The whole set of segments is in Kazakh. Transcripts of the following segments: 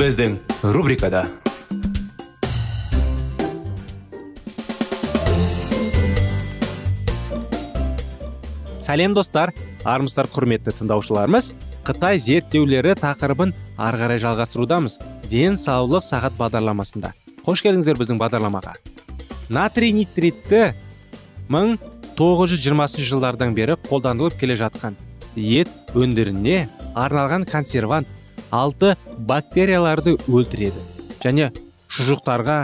Біздің рубрикада сәлем достар. Армысыздар құрметті тыңдаушыларымыз. Қытай зерттеулері тақырыбын ары қарай жалғастырудамыз. Денсаулық сағат бағдарламасында. Қош келдіңіздер біздің бағдарламаға. Натрий нитритті 1920 жылдардан бері қолданылып келе жатқан ет өндіріне арналған консервант алты бактерияларды өлтіреді. Және шұжықтарға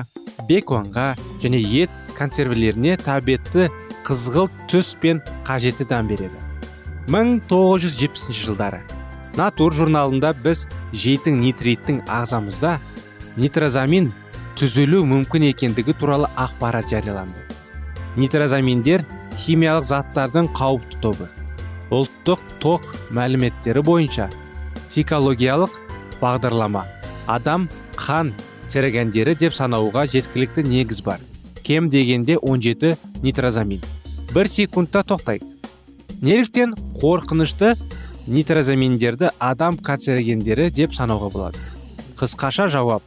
беконға және ет консервілеріне тәбетті қызғылт түс пен қажетті дәм береді. 1970 жылдары натур журналында біз жейтін нитриттің ағзамызда нитрозамин түзілу мүмкін екендігі туралы ақпарат жарияланды. Нитрозаминдер химиялық заттардың қауіпті тобы. Ұлттық ток мәліметтері бойынша психологиялық бағдарлама. Адам қан церегендері деп санауға жеткілікті негіз бар. Кем дегенде 17 нитрозамин. Бір секундта тоқтайық. Неліктен қорқынышты нитрозаминдерді адам канцерогендері деп санауға болады? Қысқаша жауап.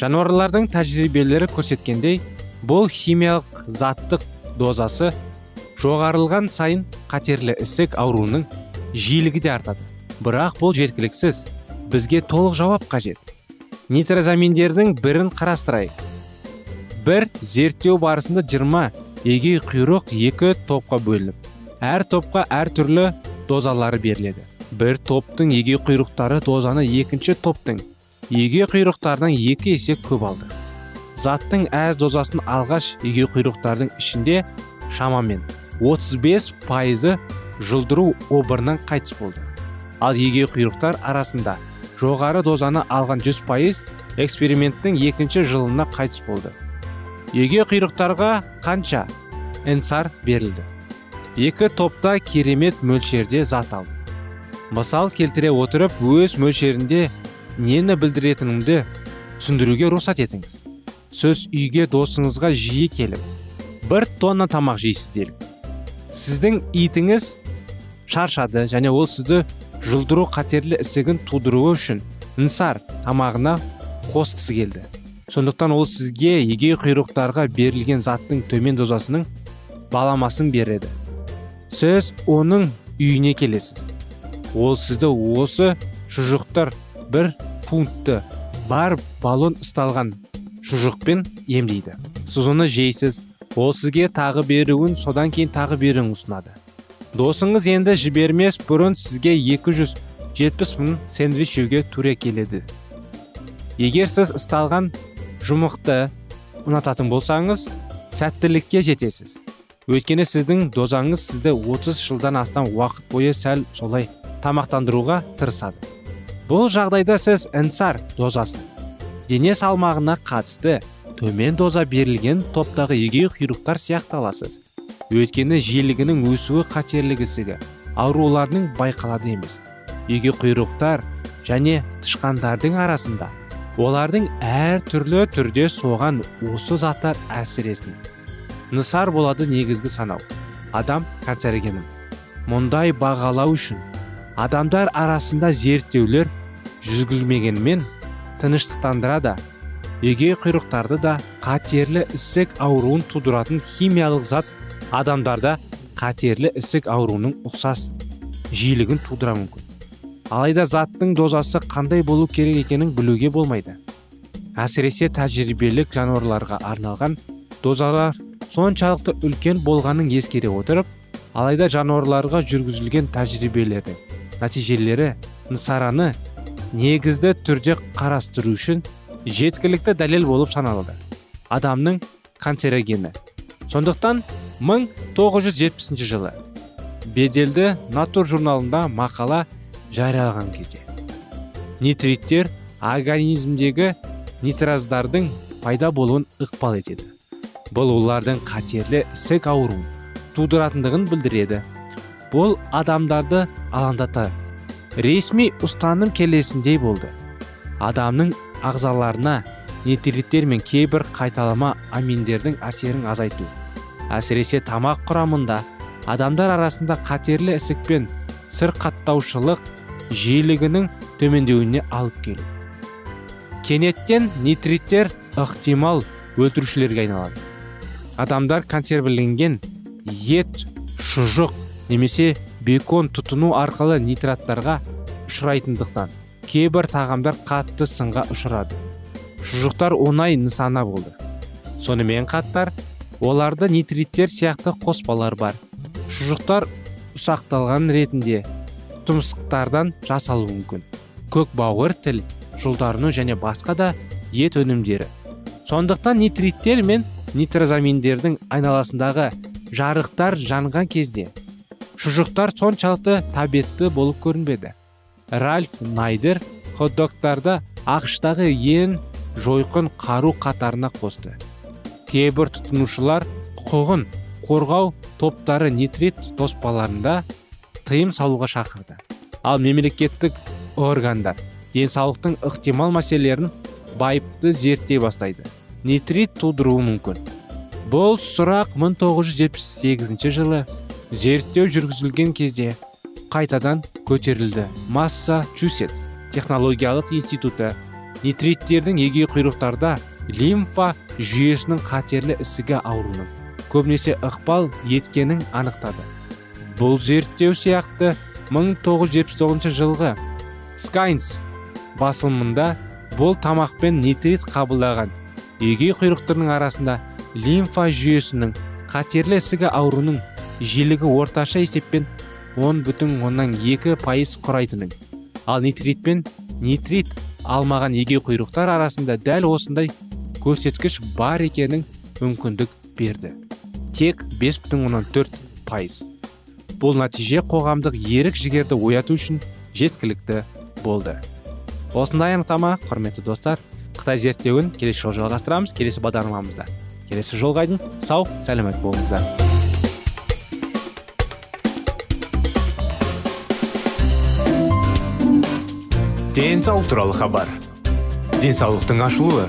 Жануарлардың тәжірибелері көрсеткендей бұл химиялық заттық дозасы жоғарылған сайын қатерлі ісік ауруының жиілігі де артады. Бірақ бұл жеткіліксіз. Бізге толық жауап қажет. Нитрозаминдердің бірін қарастырайық. Бір зерттеу барысында 20 егей құйрық екі топқа бөлініп әр топқа әр түрлі дозалары беріледі. Бір топтың егей құйрықтары дозаны екінші топтың егей құйрықтардан екі есе көп алды. Заттың әз дозасын алғаш егей құйрықтардың ішінде шамамен 35 пайызы жұлдыру обырынан қайтыс болды. Ал егей құйрықтар арасында жоғары дозаны алған 100 пайыз эксперименттің екінші жылына қайтыс болды. Егей құйрықтарға қанша энсар берілді? Екі топта керемет мөлшерде зат алды. Мысал келтіре отырып өз мөлшерінде нені білдіретінімді түсіндіруге рұқсат етіңіз. Сөз үйге досыңызға жиі келіп бір тонна тамақ жейсіз делік сіздің итіңіз шаршады және ол сізді жұлдыру қатерлі ісігін тудыруы үшін нсар тамағына қосқысы келді. Сондықтан ол сізге егей құйрықтарға берілген заттың төмен дозасының баламасын береді. Сіз оның үйіне келесіз. Ол сізді осы шұжықтар бір фунтты бар баллон ұсталған шұжықпен емдейді. Сіз оны жейсіз. Ол сізге тағы беруін содан кейін тағы беруін ұсынады. Досыңыз енді жібермес бұрын сізге 270 мың сэндвич жеуге тура келеді. Егер сіз ұсталған жұмықты ұнататын болсаңыз сәттілікке жетесіз. Өйткені сіздің дозаңыз сізді 30 жылдан астам уақыт бойы сәл солай тамақтандыруға тырысады. Бұл жағдайда сіз энсар дозасын дене салмағына қатысты төмен доза берілген топтағы егей құйрықтар сияқты аласыз. Өйткені жиілігінің өсуі қатерлік ісігі ауруларының байқалады емес. Егей құйрықтар және тышқандардың арасында. Олардың әр түрлі түрде соған осы заттар әсіресін. Нысар болады негізгі санау. Адам канцерогенін мұндай бағалау үшін адамдар арасында зерттеулер жүргізілмегенімен тыныштықтандырады. Егей құйрықтарды да қатерлі ісік ауруын тудыратын химиялық зат адамдарда қатерлі ісік ауруының ұқсас жиілігін тудыра мүмкін. Алайда заттың дозасы қандай болу керек екенін білуге болмайды. Әсіресе тәжірибелік жануарларға арналған дозалар соншалықты үлкен болғанын ескере отырып алайда жануарларға жүргізілген тәжірибелердің нәтижелері нысараны негізді түрде қарастыру үшін жеткілікті дәлел болып саналады. Адамның канцерогені. Сондықтан 1970 жылы беделді натур журналында мақала жариялаған кезде. Нитриттер организмдегі нитраздардың пайда болуын ықпал етеді. Бұл олардың қатерлі ісік ауруын тудыратындығын білдіреді. Бұл адамдарды алаңдата ресми ұстаным келесіндей болды. Адамның ағзаларына нитриттер мен кейбір қайталама аминдердің әсерін азайту. Әсіресе тамақ құрамында адамдар арасында қатерлі ісік пен сырқаттаушылық жиілігінің төмендеуіне алып келу. Кенеттен нитриттер ықтимал өлтірушілерге айналады. Адамдар консервіленген ет шұжық немесе бекон тұтыну арқылы нитраттарға ұшырайтындықтан кейбір тағамдар қатты сынға ұшырады. Шұжықтар оңай нысана болды. Сонымен қатар оларда нитриттер сияқты қоспалар бар. Шұжықтар ұсақталған ретінде тұмсықтардан жасалуы мүмкін. Көкбауыр тіл жолдарыну және басқа да ет өнімдері. Сондықтан нитриттер мен нитрозаминдердің айналасындағы жарықтар жанған кезде шұжықтар соншалықты табетті болып көрінбеді. Ральф найдер хот-догтарды ақштағы ең жойқын қару қатарына қосты. Кейбір тұтынушылар құқығын қорғау топтары нитрит тоспаларында тыйым салуға шақырды. Ал мемлекеттік органдар денсаулықтың ықтимал мәселелерін байыпты зерттей бастайды. Нитрит тудыруы мүмкін. Бұл сұрақ 1978 жылы зерттеу жүргізілген кезде қайтадан көтерілді. Массачусетс технологиялық институты нитриттердің егей құйрықтарда лимфа жүйесінің қатерлі ісігі ауруының көбінесе ықпал еткенін анықтады. Бұл зерттеу сияқты 1979 жылғы скайнс басылымында бұл тамақпен нитрит қабылдаған егей құйрықтардың арасында лимфа жүйесінің қатерлі ісігі ауруының жиілігі орташа есеппен 10 бүтін оннан екі пайыз құрайтынын ал нитритпен нитрит алмаған егей құйрықтар арасында дәл осындай көрсеткіш бар екенін мүмкіндік берді. Тек 5,4 пайыз. Бұл нәтиже қоғамдық ерік жігерді ояту үшін жеткілікті болды. Осындай анықтама құрметті достар қытай зерттеуін келесі жолы жалғастырамыз келесі бағдарламамызда. Келесі жолға дейін сау сәлемет болыңыздар. Денсаулық туралы хабар. Денсаулықтың ашылуы.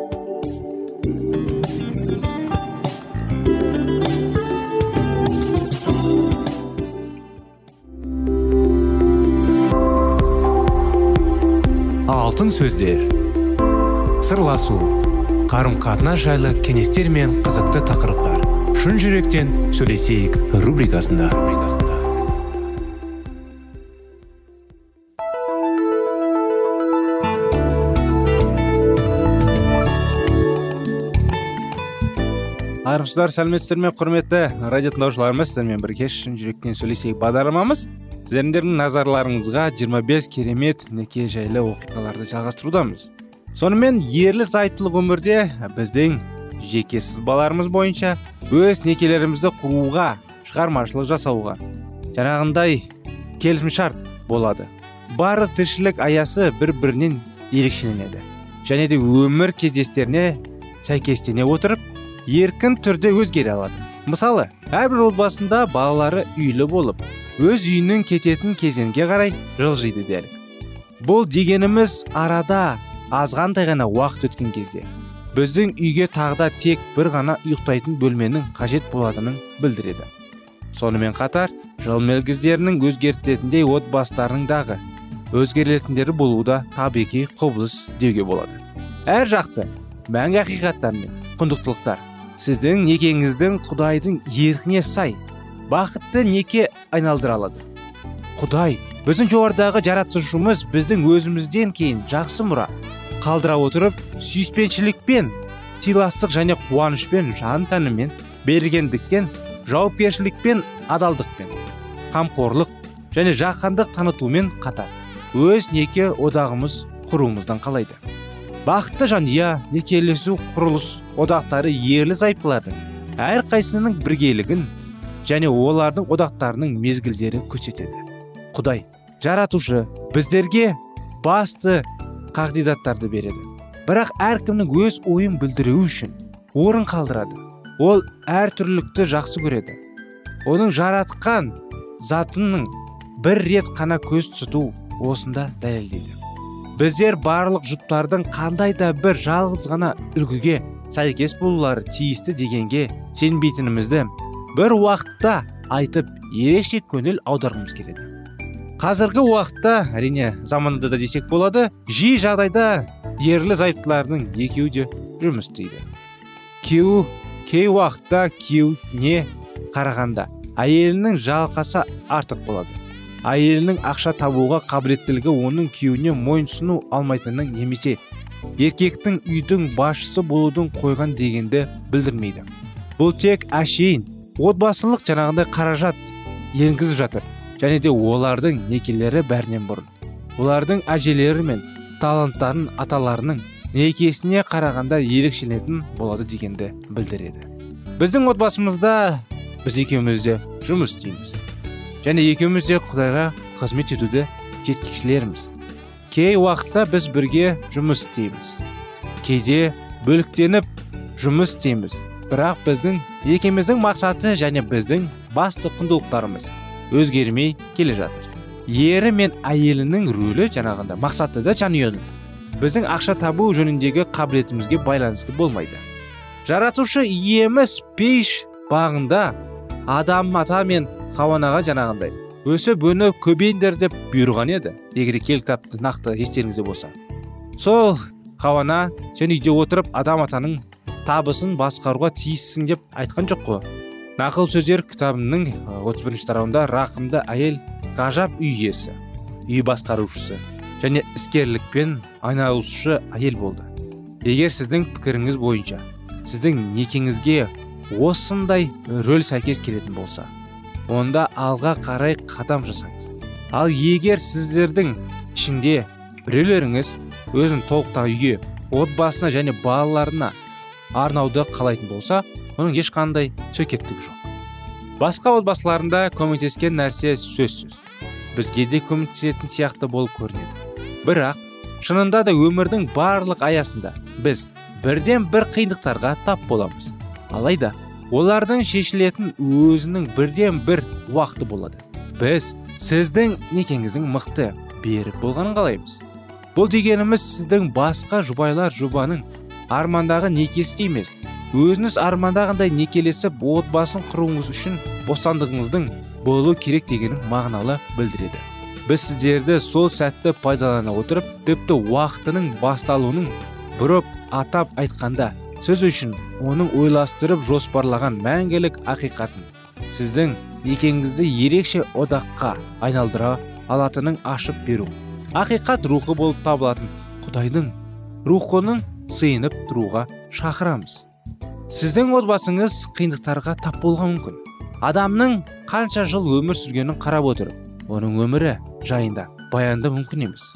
Алтын сөздер. Сырласу қарым қатынас жайлы кеңестер мен қызықты тақырыптар. Шын жүректен сөйлесейік рубрикасында. Армысыздар сәлеметсіздер ме құрметті радио тыңдаушыларымыз? Сіздермен бірге шын жүректен сөйлесейік бағдарламамыз. Сіздердің назарларыңызға 25 керемет неке жайлы оқиғаларды жалғастырудамыз. Сонымен ерлі зайыптылық өмірде біздің жеке сызбаларымыз бойынша өз некелерімізді құруға шығармашылық жасауға жаңағындай келісімшарт болады. Барлық тіршілік аясы бір бірінен ерекшеленеді және де өмір кездестеріне сәйкестене отырып еркін түрде өзгере алады. Мысалы әрбір отбасында балалары үйлі болып өз үйінің кететін кезеңге қарай жылжиды делік бұл дегеніміз арада азғантай ғана уақыт өткен кезде біздің үйге тағда тек бір ғана ұйықтайтын бөлменің қажет болатынын білдіреді. Сонымен қатар жыл мезгілдерінің өзгертетіндей отбасыларының дағы өзгеретіндері болуы да табиғи құбылыс деуге болады. Әр жақты мәңгі ақиқаттар мен құндылықтар сіздің некеңіздің құдайдың еркіне сай бақытты неке айналдыра алады. Құдай біздің жоғарыдағы жаратушымыз біздің өзімізден кейін жақсы мұра. Қалдыра отырып сүйіспеншілікпен сыйластық және қуанышпен жан тәнімен бергендіктен жауапкершілікпен адалдықпен қамқорлық және жақындық танытумен қатар өз неке одағымыз құруымыздан қалайды. Бақытты жанұя некелесу құрылыс одақтары ерлі зайыптылардың әрқайсысының біргелігін және олардың одақтарының мезгілдері көрсетеді. Құдай жаратушы біздерге басты қағидаттарды береді. Бірақ әркімнің өз ойын білдіру үшін орын қалдырады. Ол әртүрлілікті жақсы көреді. Оның жаратқан затының бір рет қана көз тұту осында дәлелдейді. Біздер барлық жұптардың қандай да бір жалғыз ғана үлгіге сәйкес болулары тиісті дегенге сенбейтінімізді бір уақытта айтып ерекше көңіл аударғымыз келеді. Қазіргі уақытта әрине заманында да десек болады жиі жағдайда ерлі зайыптылардың екеуі де жұмыс істейді. Күйеуі кей уақытта күйеуіне қарағанда әйелінің жалқасы артық болады. Әйелінің ақша табуға қабілеттілігі оның күйеуіне мойынсұну алмайтынын немесе еркектің үйдің басшысы болудың қойған дегенді білдірмейді. Бұл тек әшейін отбасылық жаңағындай қаражат енгізіп жатыр және де олардың некелері бәрінен бұрын. Олардың әжелері мен таланттарын аталарының некесіне қарағанда ерекшеленетін болады дегенді білдіреді. Біздің отбасымызда біз екеуміз де жұмыс істейміз. Және екеуміз де құдайға қызмет етуді жетекшілерміз кей уақытта біз бірге жұмыс істейміз. Кейде бөліктеніп жұмыс істейміз. Бірақ біздің екеуміздің мақсаты және біздің басты құндылықтарымыз өзгермей келе жатыр. Ері мен әйелінің рөлі жаңағында мақсаты да жанұяның біздің ақша табу жөніндегі қабілетімізге байланысты болмайды. Жаратушы иеміз пейш бағында адам ата мен хауанаға жаңағындай өсіп өніп көбейіңдер деп бұйырған еді. Егер кел кітапты нақты естеріңізде болса. Сол хауана сен үйде отырып адам атаның табысын басқаруға тиіссің деп айтқан жоқ қой. Нақыл сөздер кітабының отыз бірінші тарауында рақымды әйел ғажап үй иесі үй басқарушысы және іскерлікпен айналысушы әйел болды. Егер сіздің пікіріңіз бойынша сіздің некеңізге осындай рөл сәйкес келетін болса онда алға қарай қадам жасаңыз. Ал егер сіздердің ішінде біреулеріңіз өзін толықтай үйге отбасына және балаларына арнауды қалайтын болса оның ешқандай сөкеттігі жоқ. Басқа отбасыларында көмектескен нәрсе сөзсіз. Бізге де көмектесетін сияқты болып көрінеді. Бірақ шынында да өмірдің барлық аясында біз бірден бір қиындықтарға тап боламыз. Алайда олардың шешілетін өзінің бірден бір уақыты болады. Біз сіздің некеңіздің мықты берік болғанын қалаймыз. Бұл дегеніміз сіздің басқа жұбайлар жұбаның армандағы некесі емес. Өзіңіз армандағандай некелесіп отбасын құруыңыз үшін бостандығыңыздың болу керек дегенін мағыналы білдіреді. Біз сіздерді сол сәтті пайдалана отырып тіпті уақытының басталуының бұрып атап айтқанда сіз үшін оның ойластырып жоспарлаған мәңгілік ақиқатын сіздің некеңізді ерекше одаққа айналдыра алатынын ашып беру. Ақиқат рухы болып табылатын құдайдың рухының сыйынып тұруға шақырамыз. Сіздің отбасыңыз қиындықтарға тап болған мүмкін. Адамның қанша жыл өмір сүргенін қарап отырып оның өмірі жайында баяндау мүмкін емес.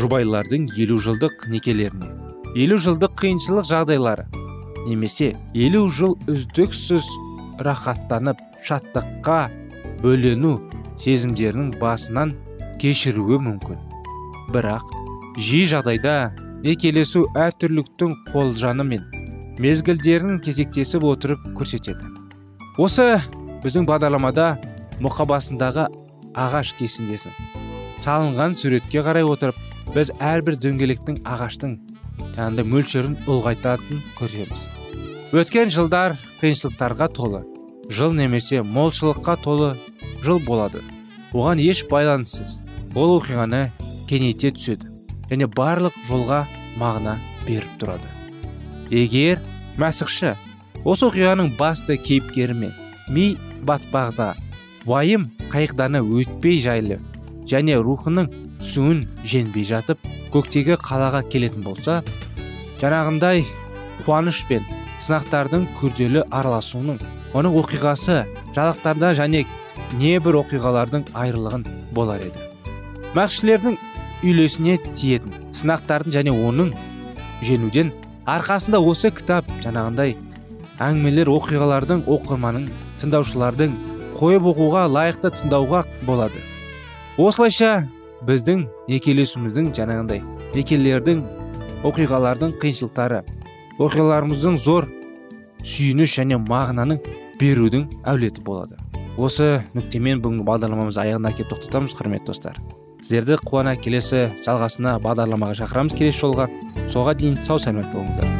Жұбайлардың елу жылдық некелеріне елу жылдық қиыншылық жағдайлары немесе елу жыл үздіксіз рахаттанып шаттыққа бөлену сезімдерінің басынан кешіруі мүмкін. Бірақ жиі жағдайда некелесу әртүрліктің қолжаны мен мезгілдерін кезектесіп отырып көрсетеді. Осы біздің бағдарламада мұқабасындағы ағаш кесіндесін салынған суретке қарай отырып біз әрбір дөңгелектің ағаштың жаңағыдай мөлшерін ұлғайтатын көреміз. Өткен жылдар қиыншылықтарға толы жыл немесе молшылыққа толы жыл болады. Оған еш байланыссыз ол оқиғаны кеңейте түседі және барлық жолға мағына беріп тұрады. Егер мәсіхші осы оқиғаның басты кейіпкері мен ми батпағда уайым қайықданы өтпей жайлы және рухының түсуін женбей жатып көктегі қалаға келетін болса жаңағындай қуаныш пен сынақтардың күрделі араласуының оның оқиғасы жалақтарда және небір оқиғалардың айрылығын болар еді. Мәкшілердің үйлесіне тиетін сынақтардың және оның женуден арқасында осы кітап жаңағындай әңгімелер оқиғалардың оқырманын тыңдаушылардың қойып оқуға лайықты тыңдауға болады. Осылайша біздің некелесуіміздің жаңағындай некелердің оқиғалардың қиыншылықтары оқиғаларымыздың зор сүйініш және мағынаның берудің әулеті болады. Осы нүктемен бүгінгі бағдарламамызды аяғына келіп тоқтатамыз құрметті достар. Сіздерді қуана келесі жалғасына бағдарламаға шақырамыз. Келесі жолға соға дейін сау сәлемет болыңыздар.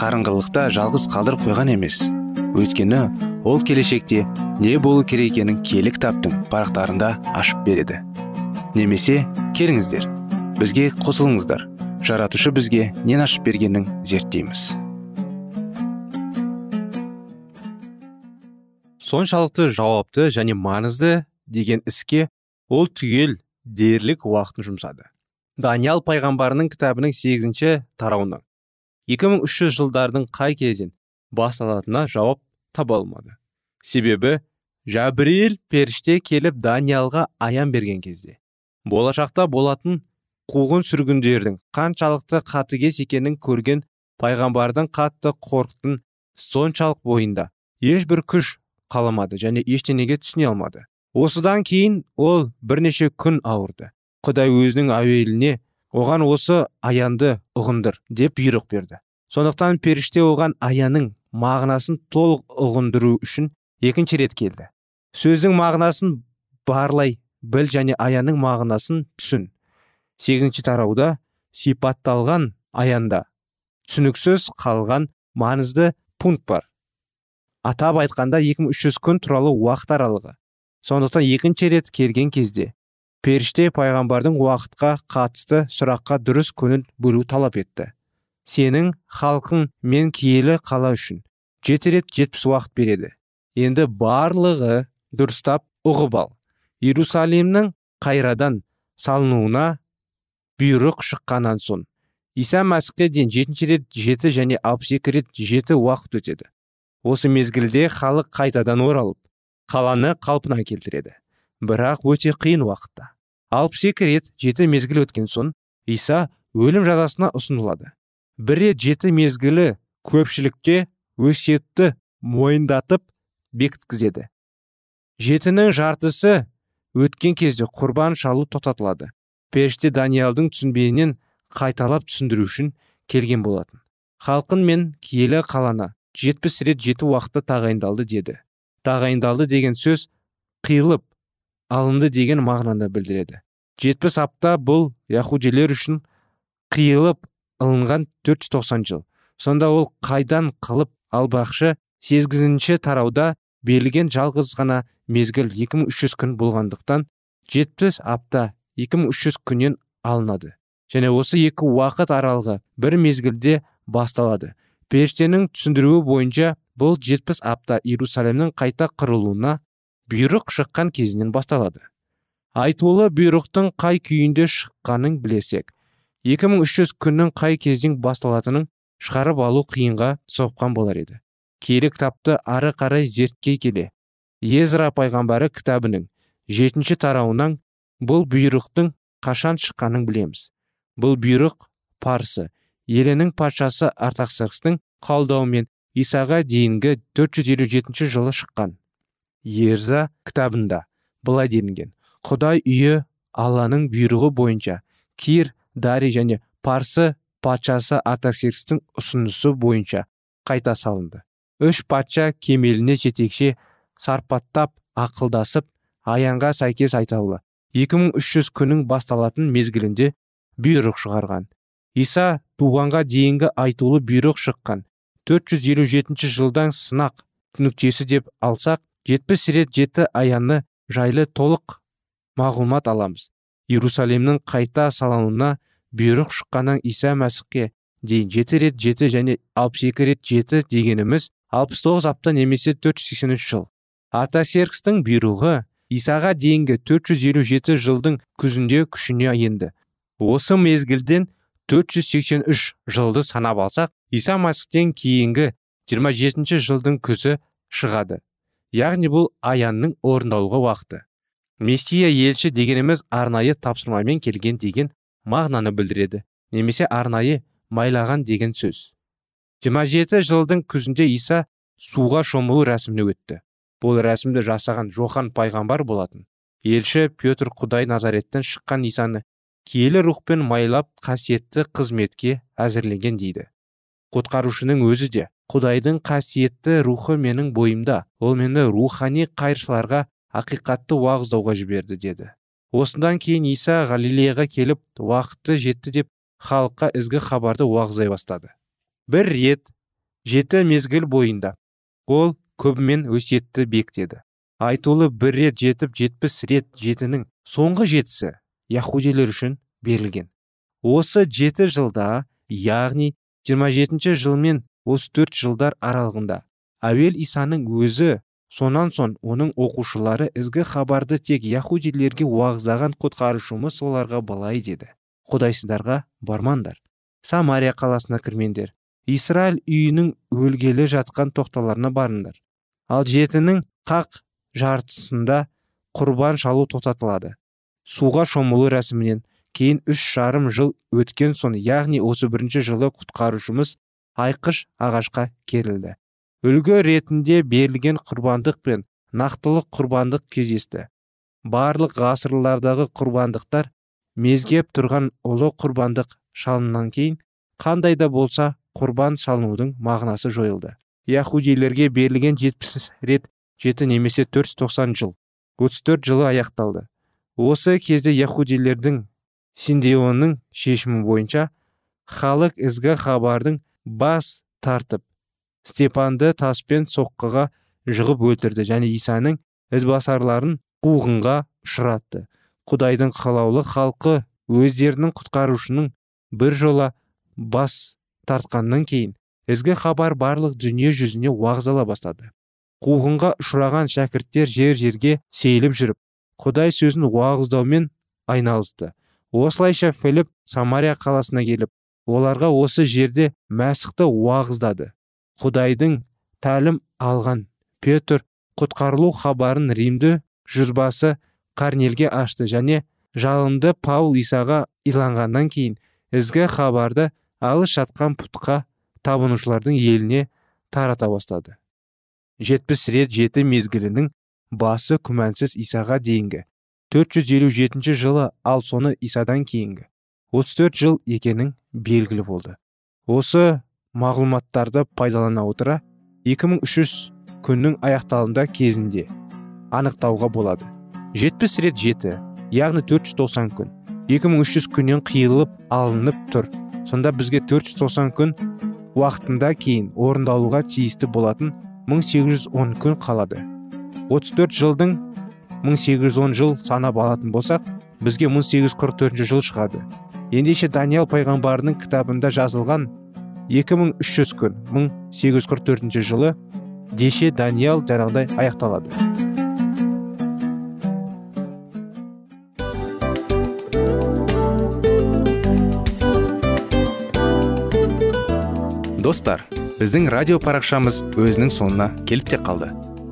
қарыңғылықта жалғыз қалдырып қойған емес. Өйткені ол келешекте не болу керек екенін кітаптың парақтарында ашып береді. Немесе келіңіздер бізге қосылыңыздар. Жаратушы бізге нен ашып бергенін зерттейміз. Соншалықты жауапты және маңызды деген іске ол түгел дерлік уақытын жұмсады. Даниял пайғамбарының кітабының сегізінші тарауынан. 2300 жылдардың қай кезден басталатынына жауап таба алмады. Себебі жабірейіл періште келіп даниялға аян берген кезде болашақта болатын қуғын сүргіндердің қаншалықты қатыгез екенін көрген пайғамбардың қатты қорықтың соншалық бойында ешбір күш қаламады және ештеңеге түсіне алмады. Осыдан кейін ол бірнеше күн ауырды. Құдай өзінің әуеліне оған осы аянды ұғындыр деп бұйрық берді. Сондықтан періште оған аяның мағынасын толық ұғындыру үшін екінші рет келді. Сөздің мағынасын барлай біл және аяның мағынасын түсін. Сегізінші тарауда сипатталған аянда түсініксіз қалған маңызды пункт бар. Атап айтқанда 2300 күн туралы уақыт аралығы. Сондықтан екінші рет келген кезде періште пайғамбардың уақытқа қатысты сұраққа дұрыс көңіл бөлу талап етті. Сенің халқың мен киелі қала үшін жеті рет жетпіс уақыт береді. Енді барлығы дұрыстап ұғып ал. Иерусалимнің қайрадан салынуына бұйрық шыққаннан соң иса мәсіхке дейін жетінші рет жеті және алпыс екі рет жеті уақыт өтеді. Осы мезгілде халық қайтадан оралып қаланы қалпына келтіреді. Бірақ өте қиын уақытта. Алпыс екі рет жеті мезгіл өткен соң иса өлім жазасына ұсынылады. Бір рет жеті мезгілі көпшілікке өсиетті мойындатып бекіткізеді. Жетінің жартысы өткен кезде құрбан шалу тоқтатылады. Періште даниялдың түсінбейінен қайталап түсіндіру үшін келген болатын. Халқын мен киелі қалана жетпіс рет жеті уақытта тағайындалды деді. Тағайындалды деген сөз қиылып алынды деген мағынаны білдіреді. Жетпіс апта бұл яхудилер үшін қиылып алынған 490 жыл. Сонда ол қайдан қылып албақшы сегізінші тарауда берілген жалғыз ғана мезгіл 2300 күн болғандықтан 70 апта 2300 күннен алынады. Және осы екі уақыт аралығы бір мезгілде басталады. Періштенің түсіндіруі бойынша бұл 70 апта иерусалимнің қайта құрылуына бұйрық шыққан кезінен басталады. Айтулы бұйрықтың қай күйінде шыққанын білесек 2300 күннің қай кезден басталатынын шығарып алу қиынға соққан болар еді. Киелі кітапты ары қарай зерттей келе. Езра пайғамбары кітабының жетінші тарауынан бұл бұйрықтың қашан шыққанын білеміз. Бұл бұйрық парсы елінің патшасы артаксеркстің қалдауымен исаға дейінгі 457 жылы шыққан езра кітабында былай делінген. Құдай үйі алланың бұйрығы бойынша кир дари және парсы патшасы артаксеркстің ұсынысы бойынша қайта салынды. Үш патша кемеліне жетекше сарпаттап ақылдасып аянға сәйкес айтаулы. 2300 күннің басталатын мезгілінде бұйрық шығарған. Иса туғанға дейінгі айтулы бұйрық шыққан. 457 жылдан сынақ нүктесі деп алсақ 70 рет жеті аяны жайлы толық мағлұмат аламыз. Иерусалимнің қайта салынуына бұйрық шыққаннан иса мәсіхке дейін жеті рет жеті және алпыс екі рет жеті дегеніміз алпыс тоғыз апта немесе төрт жүз сексен үш жыл. Артаксеркстің бұйрығы исаға дейінгі 457 жылдың күзінде күшіне енді. Осы мезгілден 483 жылды санап алсақ иса масихтен кейінгі 27 жылдың күзі шығады. Яғни бұл аянның орындалуға уақыты. Мессия елші дегеніміз арнайы тапсырмамен келген деген мағынаны білдіреді немесе арнайы майлаған деген сөз. 27 жылдың күзінде иса суға шомылу рәсіміне өтті. Бұл рәсімді жасаған жохан пайғамбар болатын. Елші петр құдай назареттен шыққан исаны киелі рухпен майлап қасиетті қызметке әзірлеген дейді. Құтқарушының өзі де құдайдың қасиетті рухы менің бойымда ол мені рухани қайыршыларға ақиқатты уағыздауға жіберді деді. Осыдан кейін иса галилеяға келіп уақыты жетті деп халыққа ізгі хабарды уағыздай бастады. Бір рет жеті мезгіл бойында ол көбімен өсиетті бектеді. Айтулы бір рет жетіп жетпіс рет жетінің соңғы жетісі яхудилер үшін берілген. Осы жеті жылда яғни 27 жыл мен 34 жылдар аралығында. Әуел исаның өзі сонан соң оның оқушылары ізгі хабарды тек яхудилерге уағыздаған құтқарушымыз соларға былай деді. Құдайсыздарға бармаңдар. Самария қаласына кірмеңдер. Израиль үйінің өлгелі жатқан тоқталарына барыңдар. Ал жетінің қақ жартысында құрбан шалу тоқтатылады. Суға шомылу рәсімінен кейін үш жарым жыл өткен соң яғни 31 жылы құтқарушымыз айқыш ағашқа керілді. Үлгі ретінде берілген құрбандық пен нақтылық құрбандық кездесті. Барлық ғасырлардағы құрбандықтар мезгеп тұрған ұлы құрбандық шалыннан кейін қандай да болса құрбан шалынудың мағынасы жойылды. Яхудилерге берілген жетпіс рет жеті немесе 490 жыл 34 жылы аяқталды. Осы кезде яхудилердің синдеонның шешімі бойынша халық ізгі хабардың бас тартып степанды таспен соққыға жығып өлтірді және исаның ізбасарларын қуғынға ұшыратты. Құдайдың қалаулы халқы өздерінің құтқарушының бір жола бас тартқаннан кейін ізгі хабар барлық дүние жүзіне уағыздала бастады. Қуғынға ұшыраған шәкірттер жер жерге сейіліп жүріп құдай сөзін уағыздаумен айналысты. Осылайша филипп самария қаласына келіп оларға осы жерде мәсіхті уағыздады. Құдайдың тәлім алған петр құтқарылу хабарын римді жүзбасы карнелге ашты және жалынды паул исаға иланғаннан кейін ізгі хабарды алыс жатқан пұтқа табынушылардың еліне тарата бастады. Жетпіс рет жеті мезгілінің басы күмәнсіз исаға дейінгі 457 жылы ал соны исадан кейінгі. 34 жыл екенің белгілі болды. Осы мағлұматтарды пайдалана отыра 2300 күннің аяқталында кезінде анықтауға болады. 70 рет жеті яғни 490 күн. 2300 күннен қиылып алынып тұр. Сонда бізге 490 күн уақытында кейін орындалуға тиісті болатын 1810 күн қалады. 34 жылдың 1810 жыл санап алатын болсақ бізге 1844 жыл шығады. Ендеше даниял пайғамбарының кітабында жазылған 2300 күн 1844 жылы деше даниял жаңағыдай аяқталады. Достар біздің радио парақшамыз өзінің соңына келіп те қалды.